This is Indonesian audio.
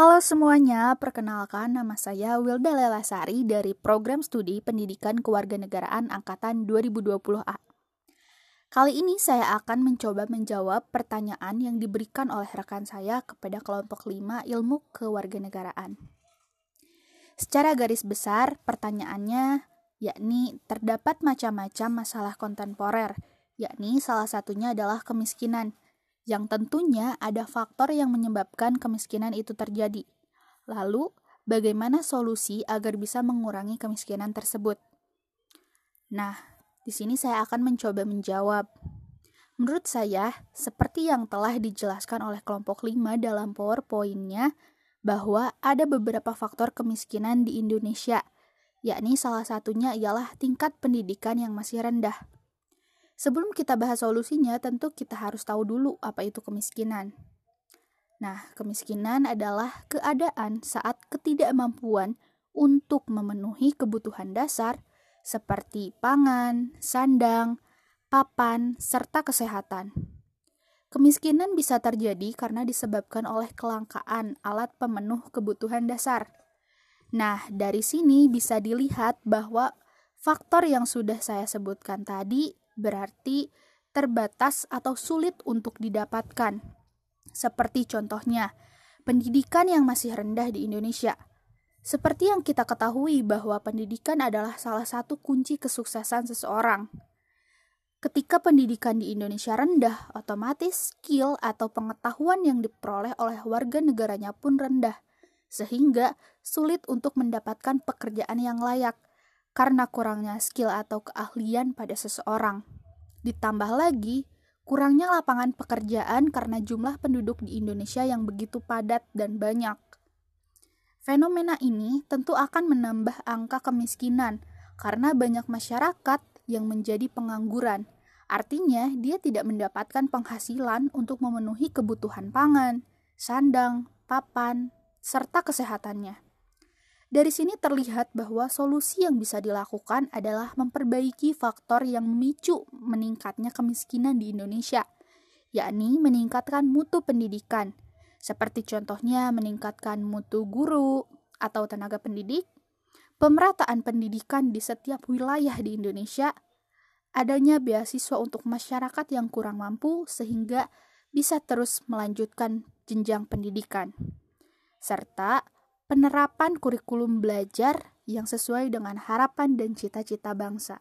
Halo semuanya, perkenalkan nama saya Wilda Lelasari dari Program Studi Pendidikan Kewarganegaraan Angkatan 2020A. Kali ini saya akan mencoba menjawab pertanyaan yang diberikan oleh rekan saya kepada kelompok 5 Ilmu Kewarganegaraan. Secara garis besar, pertanyaannya yakni terdapat macam-macam masalah kontemporer, yakni salah satunya adalah kemiskinan – yang tentunya ada faktor yang menyebabkan kemiskinan itu terjadi. Lalu, bagaimana solusi agar bisa mengurangi kemiskinan tersebut? Nah, di sini saya akan mencoba menjawab. Menurut saya, seperti yang telah dijelaskan oleh kelompok 5 dalam PowerPoint-nya, bahwa ada beberapa faktor kemiskinan di Indonesia, yakni salah satunya ialah tingkat pendidikan yang masih rendah. Sebelum kita bahas solusinya, tentu kita harus tahu dulu apa itu kemiskinan. Nah, kemiskinan adalah keadaan saat ketidakmampuan untuk memenuhi kebutuhan dasar seperti pangan, sandang, papan, serta kesehatan. Kemiskinan bisa terjadi karena disebabkan oleh kelangkaan alat pemenuh kebutuhan dasar. Nah, dari sini bisa dilihat bahwa faktor yang sudah saya sebutkan tadi berarti terbatas atau sulit untuk didapatkan. Seperti contohnya, pendidikan yang masih rendah di Indonesia. Seperti yang kita ketahui bahwa pendidikan adalah salah satu kunci kesuksesan seseorang. Ketika pendidikan di Indonesia rendah, otomatis skill atau pengetahuan yang diperoleh oleh warga negaranya pun rendah, sehingga sulit untuk mendapatkan pekerjaan yang layak karena kurangnya skill atau keahlian pada seseorang. Ditambah lagi, kurangnya lapangan pekerjaan karena jumlah penduduk di Indonesia yang begitu padat dan banyak. Fenomena ini tentu akan menambah angka kemiskinan karena banyak masyarakat yang menjadi pengangguran. Artinya, dia tidak mendapatkan penghasilan untuk memenuhi kebutuhan pangan, sandang, papan, serta kesehatannya. Dari sini terlihat bahwa solusi yang bisa dilakukan adalah memperbaiki faktor yang memicu meningkatnya kemiskinan di Indonesia, yakni meningkatkan mutu pendidikan, seperti contohnya meningkatkan mutu guru atau tenaga pendidik, pemerataan pendidikan di setiap wilayah di Indonesia, adanya beasiswa untuk masyarakat yang kurang mampu sehingga bisa terus melanjutkan jenjang pendidikan, serta penerapan kurikulum belajar yang sesuai dengan harapan dan cita-cita bangsa.